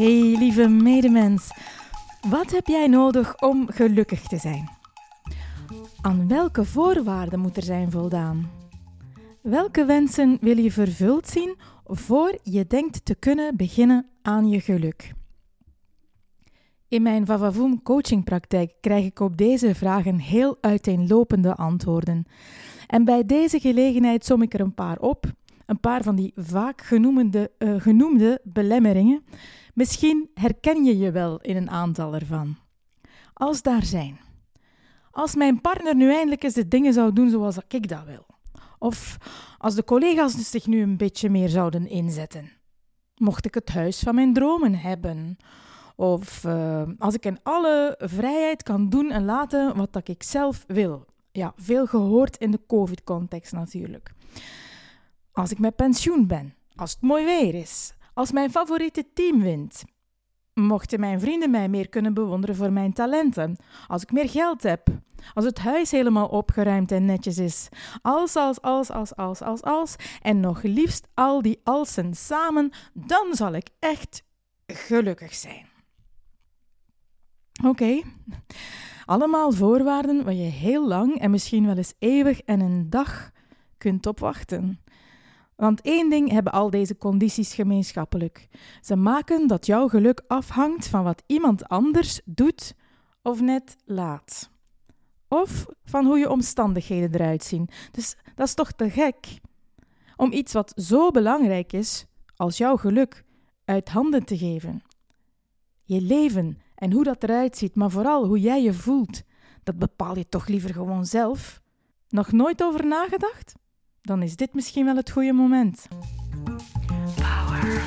Hey lieve medemens, wat heb jij nodig om gelukkig te zijn? Aan welke voorwaarden moet er zijn voldaan? Welke wensen wil je vervuld zien voor je denkt te kunnen beginnen aan je geluk? In mijn Vavavoom coachingpraktijk krijg ik op deze vragen heel uiteenlopende antwoorden. En bij deze gelegenheid som ik er een paar op, een paar van die vaak genoemde, uh, genoemde belemmeringen. Misschien herken je je wel in een aantal ervan. Als daar zijn. Als mijn partner nu eindelijk eens de dingen zou doen zoals ik dat wil. Of als de collega's zich nu een beetje meer zouden inzetten. Mocht ik het huis van mijn dromen hebben. Of uh, als ik in alle vrijheid kan doen en laten wat dat ik zelf wil. Ja, veel gehoord in de COVID-context natuurlijk. Als ik met pensioen ben, als het mooi weer is, als mijn favoriete team wint. Mochten mijn vrienden mij meer kunnen bewonderen voor mijn talenten, als ik meer geld heb, als het huis helemaal opgeruimd en netjes is, als, als, als, als, als, als, als, en nog liefst al die alsen samen, dan zal ik echt gelukkig zijn. Oké, allemaal voorwaarden waar je heel lang en misschien wel eens eeuwig en een dag kunt opwachten. Want één ding hebben al deze condities gemeenschappelijk. Ze maken dat jouw geluk afhangt van wat iemand anders doet of net laat. Of van hoe je omstandigheden eruit zien. Dus dat is toch te gek? Om iets wat zo belangrijk is als jouw geluk uit handen te geven. Je leven en hoe dat eruit ziet, maar vooral hoe jij je voelt, dat bepaal je toch liever gewoon zelf. Nog nooit over nagedacht? Dan is dit misschien wel het goede moment. Power.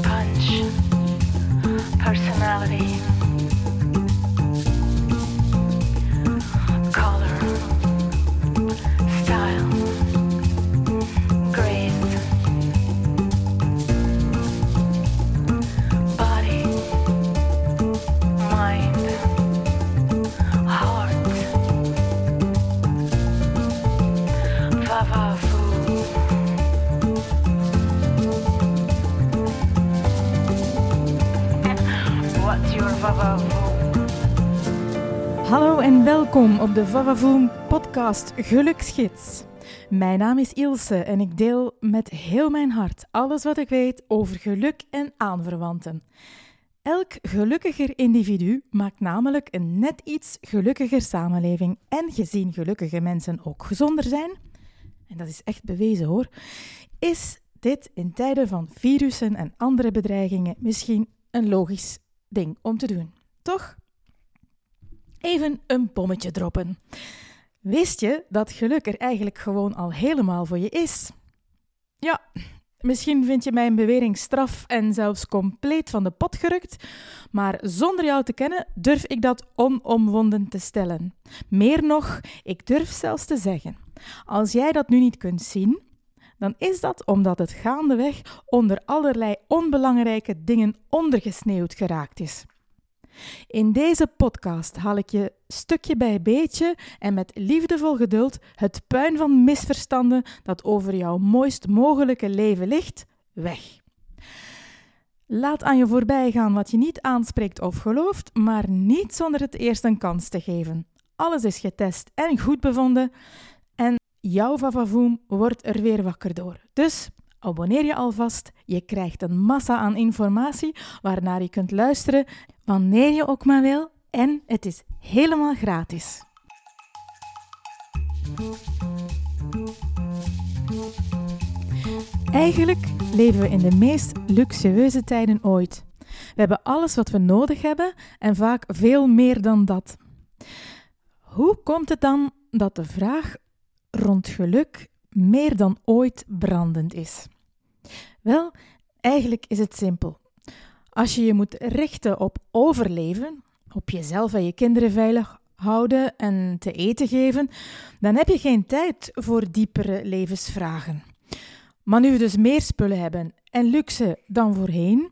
Punch. Personality. Hallo en welkom op de Vavavoom podcast Geluksgids. Mijn naam is Ilse en ik deel met heel mijn hart alles wat ik weet over geluk en aanverwanten. Elk gelukkiger individu maakt namelijk een net iets gelukkiger samenleving en gezien gelukkige mensen ook gezonder zijn, en dat is echt bewezen hoor, is dit in tijden van virussen en andere bedreigingen misschien een logisch ding om te doen. Toch? Even een bommetje droppen. Wist je dat geluk er eigenlijk gewoon al helemaal voor je is? Ja, misschien vind je mijn bewering straf en zelfs compleet van de pot gerukt, maar zonder jou te kennen durf ik dat onomwonden te stellen. Meer nog, ik durf zelfs te zeggen: als jij dat nu niet kunt zien, dan is dat omdat het gaandeweg onder allerlei onbelangrijke dingen ondergesneeuwd geraakt is. In deze podcast haal ik je stukje bij beetje en met liefdevol geduld het puin van misverstanden dat over jouw mooist mogelijke leven ligt, weg. Laat aan je voorbij gaan wat je niet aanspreekt of gelooft, maar niet zonder het eerst een kans te geven. Alles is getest en goed bevonden en jouw vavavoom wordt er weer wakker door. Dus abonneer je alvast. Je krijgt een massa aan informatie waarnaar je kunt luisteren wanneer je ook maar wil en het is helemaal gratis. Eigenlijk leven we in de meest luxueuze tijden ooit. We hebben alles wat we nodig hebben en vaak veel meer dan dat. Hoe komt het dan dat de vraag rond geluk meer dan ooit brandend is? Wel, eigenlijk is het simpel. Als je je moet richten op overleven, op jezelf en je kinderen veilig houden en te eten geven, dan heb je geen tijd voor diepere levensvragen. Maar nu we dus meer spullen hebben en luxe dan voorheen,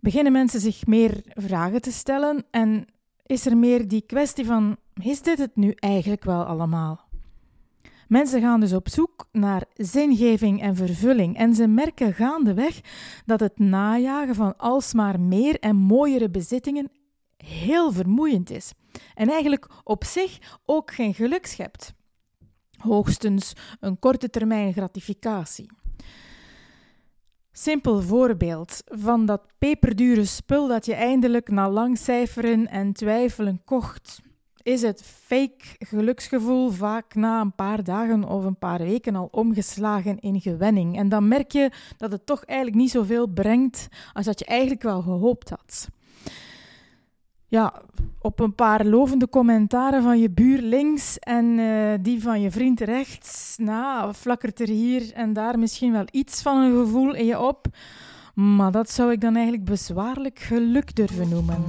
beginnen mensen zich meer vragen te stellen en is er meer die kwestie van: is dit het nu eigenlijk wel allemaal? Mensen gaan dus op zoek naar zingeving en vervulling en ze merken gaandeweg dat het najagen van alsmaar meer en mooiere bezittingen heel vermoeiend is en eigenlijk op zich ook geen geluk schept. Hoogstens een korte termijn gratificatie. Simpel voorbeeld van dat peperdure spul dat je eindelijk na lang cijferen en twijfelen kocht is het fake geluksgevoel vaak na een paar dagen of een paar weken al omgeslagen in gewenning. En dan merk je dat het toch eigenlijk niet zoveel brengt als dat je eigenlijk wel gehoopt had. Ja, op een paar lovende commentaren van je buur links en uh, die van je vriend rechts, nou, flakkert er hier en daar misschien wel iets van een gevoel in je op. Maar dat zou ik dan eigenlijk bezwaarlijk geluk durven noemen.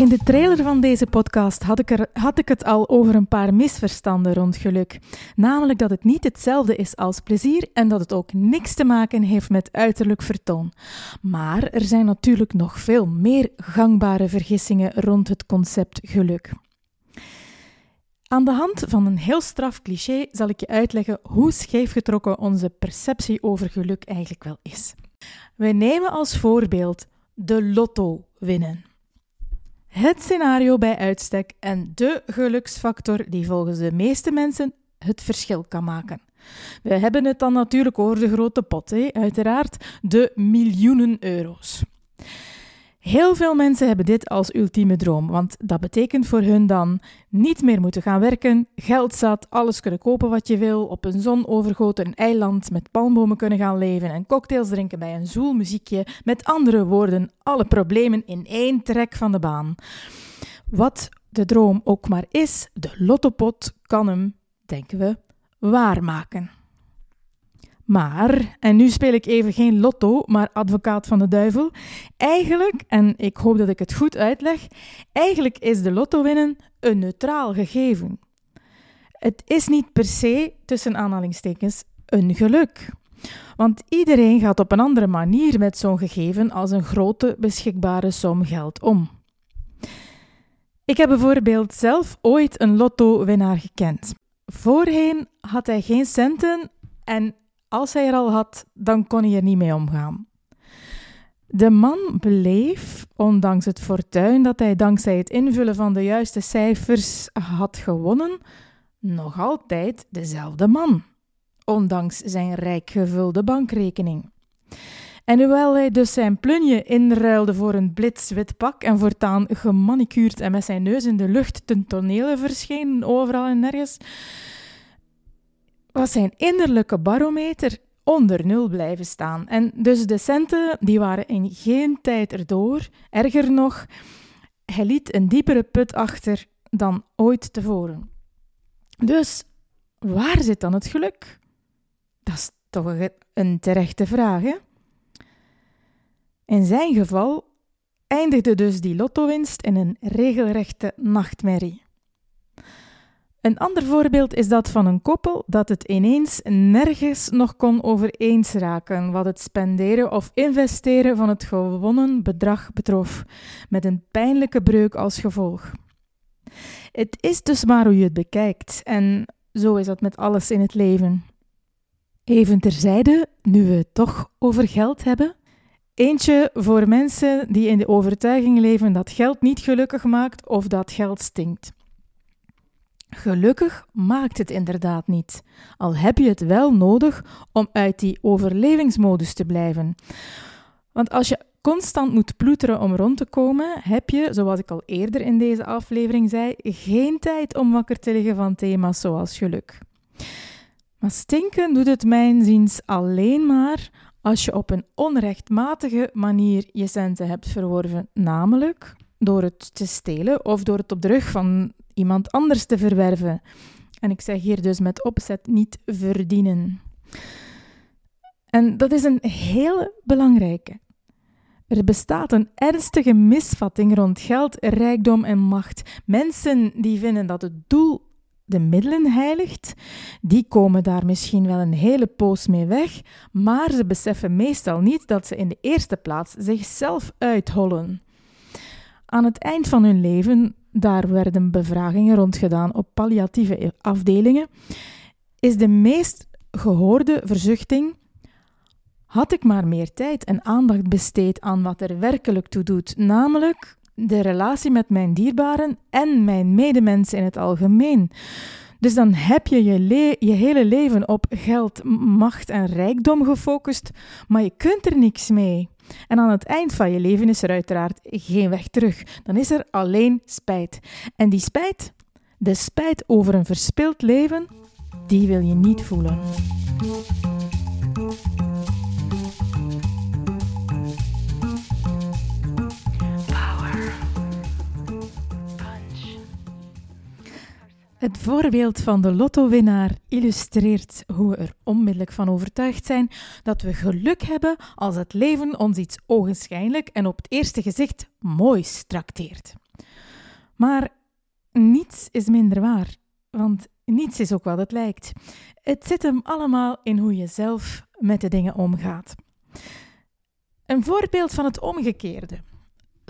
In de trailer van deze podcast had ik, er, had ik het al over een paar misverstanden rond geluk. Namelijk dat het niet hetzelfde is als plezier en dat het ook niks te maken heeft met uiterlijk vertoon. Maar er zijn natuurlijk nog veel meer gangbare vergissingen rond het concept geluk. Aan de hand van een heel straf cliché zal ik je uitleggen hoe scheefgetrokken onze perceptie over geluk eigenlijk wel is. We nemen als voorbeeld de lotto winnen. Het scenario bij uitstek en de geluksfactor die volgens de meeste mensen het verschil kan maken. We hebben het dan natuurlijk over de grote pot, hè? uiteraard de miljoenen euro's. Heel veel mensen hebben dit als ultieme droom, want dat betekent voor hun dan niet meer moeten gaan werken, geld zat, alles kunnen kopen wat je wil, op een zonovergoten eiland met palmbomen kunnen gaan leven en cocktails drinken bij een zoel muziekje. Met andere woorden, alle problemen in één trek van de baan. Wat de droom ook maar is, de lottopot kan hem, denken we, waarmaken. Maar, en nu speel ik even geen lotto, maar advocaat van de duivel. Eigenlijk, en ik hoop dat ik het goed uitleg, eigenlijk is de lotto winnen een neutraal gegeven. Het is niet per se, tussen aanhalingstekens, een geluk. Want iedereen gaat op een andere manier met zo'n gegeven als een grote beschikbare som geld om. Ik heb bijvoorbeeld zelf ooit een lotto-winnaar gekend. Voorheen had hij geen centen en als hij er al had, dan kon hij er niet mee omgaan. De man bleef, ondanks het fortuin dat hij dankzij het invullen van de juiste cijfers had gewonnen, nog altijd dezelfde man, ondanks zijn rijk gevulde bankrekening. En hoewel hij dus zijn plunje inruilde voor een blitswit pak en voortaan gemanicuurd en met zijn neus in de lucht ten tonele verscheen overal en nergens, was zijn innerlijke barometer onder nul blijven staan. En dus de centen die waren in geen tijd erdoor. Erger nog, hij liet een diepere put achter dan ooit tevoren. Dus waar zit dan het geluk? Dat is toch een terechte vraag, hè? In zijn geval eindigde dus die lottowinst in een regelrechte nachtmerrie. Een ander voorbeeld is dat van een koppel dat het ineens nergens nog kon over eens raken wat het spenderen of investeren van het gewonnen bedrag betrof, met een pijnlijke breuk als gevolg. Het is dus maar hoe je het bekijkt, en zo is dat met alles in het leven. Even terzijde, nu we het toch over geld hebben. Eentje voor mensen die in de overtuiging leven dat geld niet gelukkig maakt of dat geld stinkt. Gelukkig maakt het inderdaad niet, al heb je het wel nodig om uit die overlevingsmodus te blijven. Want als je constant moet ploeteren om rond te komen, heb je, zoals ik al eerder in deze aflevering zei, geen tijd om wakker te liggen van thema's zoals geluk. Maar stinken doet het mijnziens alleen maar als je op een onrechtmatige manier je centen hebt verworven, namelijk door het te stelen of door het op de rug van iemand anders te verwerven. En ik zeg hier dus met opzet niet verdienen. En dat is een hele belangrijke. Er bestaat een ernstige misvatting rond geld, rijkdom en macht. Mensen die vinden dat het doel de middelen heiligt, die komen daar misschien wel een hele poos mee weg, maar ze beseffen meestal niet dat ze in de eerste plaats zichzelf uithollen. Aan het eind van hun leven, daar werden bevragingen rond gedaan op palliatieve afdelingen, is de meest gehoorde verzuchting had ik maar meer tijd en aandacht besteed aan wat er werkelijk toe doet, namelijk de relatie met mijn dierbaren en mijn medemensen in het algemeen. Dus dan heb je je, je hele leven op geld, macht en rijkdom gefocust, maar je kunt er niks mee. En aan het eind van je leven is er uiteraard geen weg terug. Dan is er alleen spijt. En die spijt, de spijt over een verspild leven, die wil je niet voelen. Het voorbeeld van de lottowinnaar illustreert hoe we er onmiddellijk van overtuigd zijn dat we geluk hebben als het leven ons iets ogenschijnlijk en op het eerste gezicht moois trakteert. Maar niets is minder waar, want niets is ook wat het lijkt. Het zit hem allemaal in hoe je zelf met de dingen omgaat. Een voorbeeld van het omgekeerde.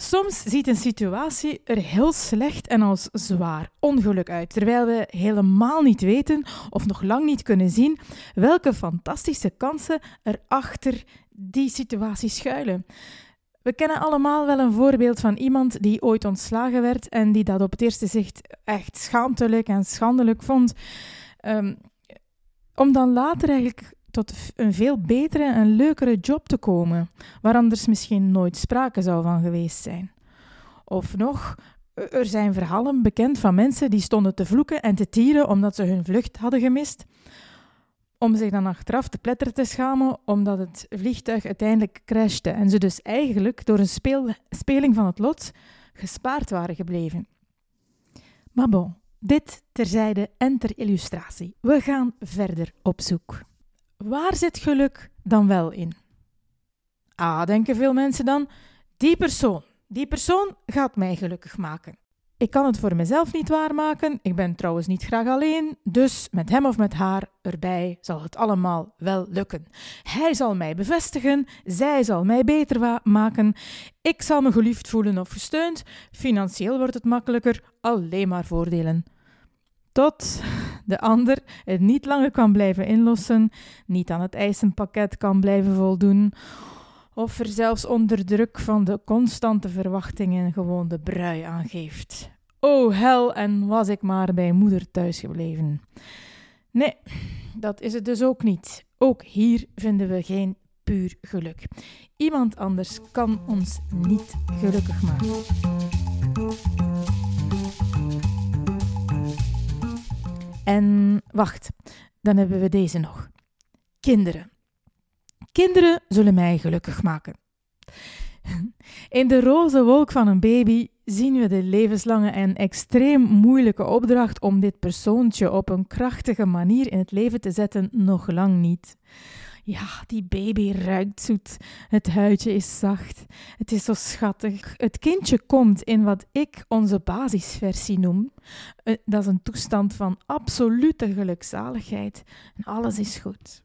Soms ziet een situatie er heel slecht en als zwaar ongeluk uit, terwijl we helemaal niet weten of nog lang niet kunnen zien welke fantastische kansen er achter die situatie schuilen. We kennen allemaal wel een voorbeeld van iemand die ooit ontslagen werd en die dat op het eerste zicht echt schaamtelijk en schandelijk vond. Um, om dan later eigenlijk tot een veel betere en leukere job te komen, waar anders misschien nooit sprake zou van geweest zijn. Of nog, er zijn verhalen bekend van mensen die stonden te vloeken en te tieren omdat ze hun vlucht hadden gemist, om zich dan achteraf te pletteren te schamen omdat het vliegtuig uiteindelijk crashte en ze dus eigenlijk door een speling van het lot gespaard waren gebleven. Maar bon, dit terzijde en ter illustratie. We gaan verder op zoek. Waar zit geluk dan wel in? Ah, denken veel mensen dan, die persoon, die persoon gaat mij gelukkig maken. Ik kan het voor mezelf niet waarmaken, ik ben trouwens niet graag alleen, dus met hem of met haar erbij zal het allemaal wel lukken. Hij zal mij bevestigen, zij zal mij beter maken, ik zal me geliefd voelen of gesteund, financieel wordt het makkelijker, alleen maar voordelen. Tot de ander het niet langer kan blijven inlossen, niet aan het eisenpakket kan blijven voldoen, of er zelfs onder druk van de constante verwachtingen gewoon de brui aangeeft. Oh hel, en was ik maar bij moeder thuis gebleven. Nee, dat is het dus ook niet. Ook hier vinden we geen puur geluk. Iemand anders kan ons niet gelukkig maken. En wacht, dan hebben we deze nog. Kinderen. Kinderen zullen mij gelukkig maken. In de roze wolk van een baby zien we de levenslange en extreem moeilijke opdracht om dit persoontje op een krachtige manier in het leven te zetten nog lang niet. Ja, die baby ruikt zoet. Het huidje is zacht. Het is zo schattig. Het kindje komt in wat ik onze basisversie noem. Eh, dat is een toestand van absolute gelukzaligheid. En alles is goed.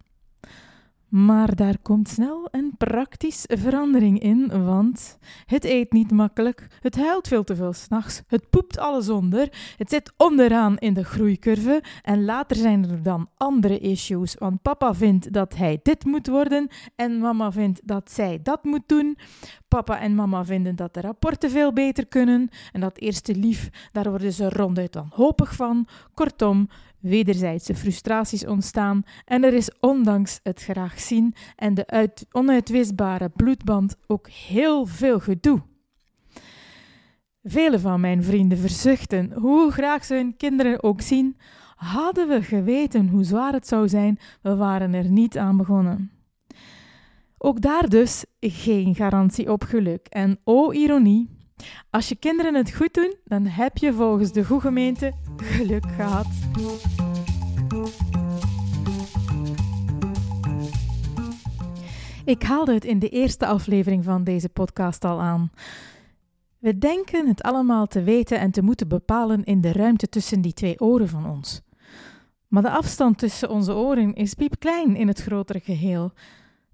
Maar daar komt snel een praktisch verandering in, want het eet niet makkelijk, het huilt veel te veel s'nachts, het poept alles onder, het zit onderaan in de groeicurve en later zijn er dan andere issues, want papa vindt dat hij dit moet worden en mama vindt dat zij dat moet doen. Papa en mama vinden dat de rapporten veel beter kunnen en dat eerste lief, daar worden ze ronduit wanhopig van. Kortom, wederzijdse frustraties ontstaan en er is ondanks het graag zien en de onuitwisbare bloedband ook heel veel gedoe. Vele van mijn vrienden verzuchten, hoe graag ze hun kinderen ook zien, hadden we geweten hoe zwaar het zou zijn, we waren er niet aan begonnen. Ook daar dus geen garantie op geluk. En o ironie, als je kinderen het goed doen, dan heb je volgens de goede gemeente geluk gehad. Ik haalde het in de eerste aflevering van deze podcast al aan. We denken het allemaal te weten en te moeten bepalen in de ruimte tussen die twee oren van ons. Maar de afstand tussen onze oren is piepklein in het grotere geheel.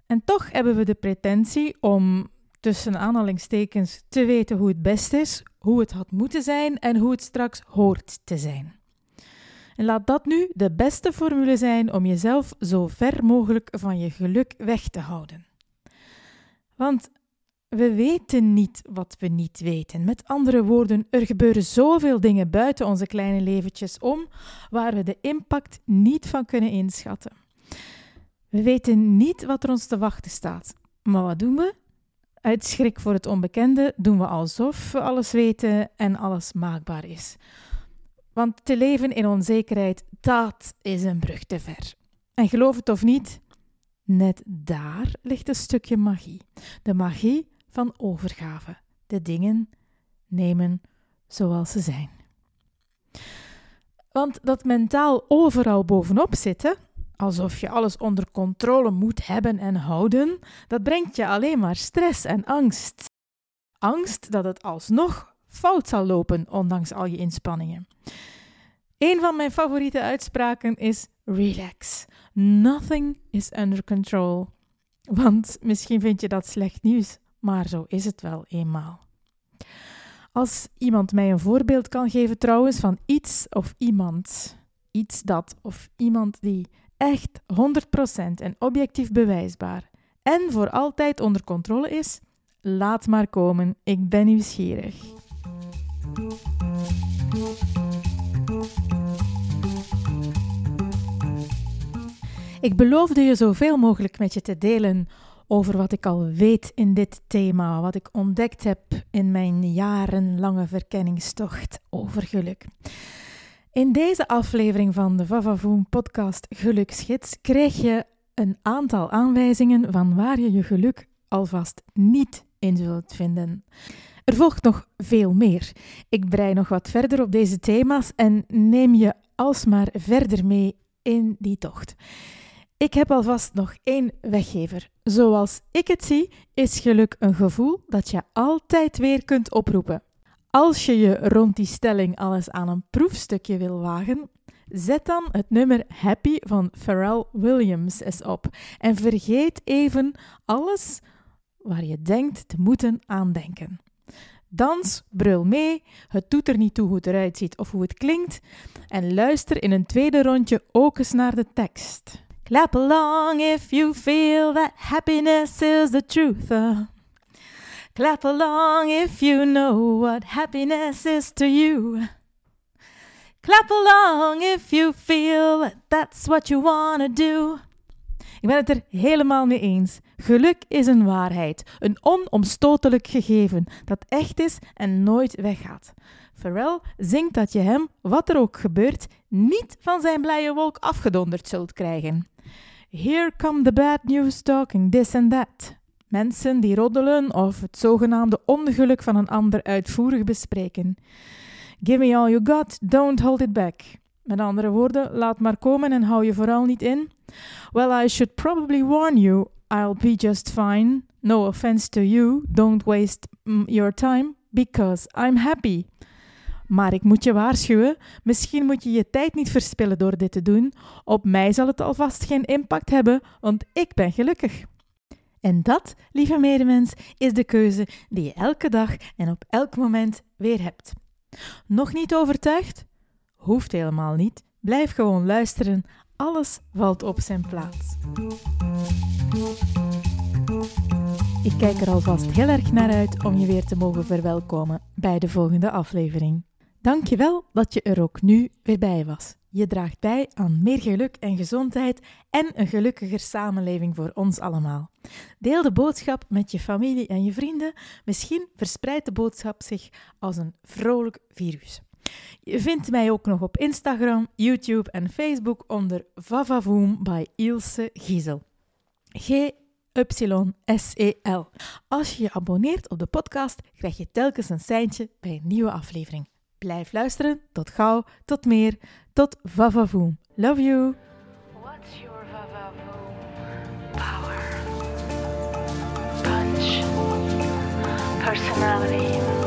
En toch hebben we de pretentie om tussen aanhalingstekens te weten hoe het best is, hoe het had moeten zijn en hoe het straks hoort te zijn. En laat dat nu de beste formule zijn om jezelf zo ver mogelijk van je geluk weg te houden. Want we weten niet wat we niet weten. Met andere woorden, er gebeuren zoveel dingen buiten onze kleine leventjes om waar we de impact niet van kunnen inschatten. We weten niet wat er ons te wachten staat. Maar wat doen we? Uit schrik voor het onbekende doen we alsof we alles weten en alles maakbaar is. Want te leven in onzekerheid, dat is een brug te ver. En geloof het of niet, net daar ligt een stukje magie. De magie van overgave. De dingen nemen zoals ze zijn. Want dat mentaal overal bovenop zitten, alsof je alles onder controle moet hebben en houden, dat brengt je alleen maar stress en angst. Angst dat het alsnog fout zal lopen, ondanks al je inspanningen. Een van mijn favoriete uitspraken is: relax. Nothing is under control. Want misschien vind je dat slecht nieuws, maar zo is het wel eenmaal. Als iemand mij een voorbeeld kan geven trouwens van iets of iemand, iets dat of iemand die echt 100% en objectief bewijsbaar en voor altijd onder controle is, laat maar komen, ik ben nieuwsgierig. Ik beloofde je zoveel mogelijk met je te delen over wat ik al weet in dit thema, wat ik ontdekt heb in mijn jarenlange verkenningstocht over geluk. In deze aflevering van de Vavavoom podcast Geluksgids krijg je een aantal aanwijzingen van waar je je geluk alvast niet in zult vinden. Er volgt nog veel meer. Ik brei nog wat verder op deze thema's en neem je alsmaar verder mee in die tocht. Ik heb alvast nog één weggever. Zoals ik het zie, is geluk een gevoel dat je altijd weer kunt oproepen. Als je je rond die stelling alles aan een proefstukje wil wagen, zet dan het nummer Happy van Pharrell Williams eens op en vergeet even alles waar je denkt te moeten aandenken. Dans, brul mee, het doet er niet toe hoe het eruit ziet of hoe het klinkt en luister in een tweede rondje ook eens naar de tekst. Clap along if you feel that happiness is the truth. Clap along if you know what happiness is to you. Clap along if you feel that that's what you wanna do. Ik ben het er helemaal mee eens. Geluk is een waarheid, een onomstotelijk gegeven dat echt is en nooit weggaat. Pharrell zingt dat je hem, wat er ook gebeurt, niet van zijn blije wolk afgedonderd zult krijgen. Here come the bad news talking this and that. Mensen die roddelen of het zogenaamde ongeluk van een ander uitvoerig bespreken. Give me all you got, don't hold it back. Met andere woorden, laat maar komen en hou je vooral niet in. Well, I should probably warn you, I'll be just fine. No offense to you, don't waste mm, your time, because I'm happy. Maar ik moet je waarschuwen, misschien moet je je tijd niet verspillen door dit te doen. Op mij zal het alvast geen impact hebben, want ik ben gelukkig. En dat, lieve medemens, is de keuze die je elke dag en op elk moment weer hebt. Nog niet overtuigd? Hoeft helemaal niet. Blijf gewoon luisteren. Alles valt op zijn plaats. Ik kijk er alvast heel erg naar uit om je weer te mogen verwelkomen bij de volgende aflevering. Dankjewel dat je er ook nu weer bij was. Je draagt bij aan meer geluk en gezondheid en een gelukkiger samenleving voor ons allemaal. Deel de boodschap met je familie en je vrienden. Misschien verspreidt de boodschap zich als een vrolijk virus. Je vindt mij ook nog op Instagram, YouTube en Facebook onder Vavavoom by Ilse Giesel. G-Y-S-E-L. Als je je abonneert op de podcast, krijg je telkens een seintje bij een nieuwe aflevering. Blijf luisteren. Tot gauw, tot meer, tot Vavavoom. Love you. What's your Vavavoom power? Punch. Personality.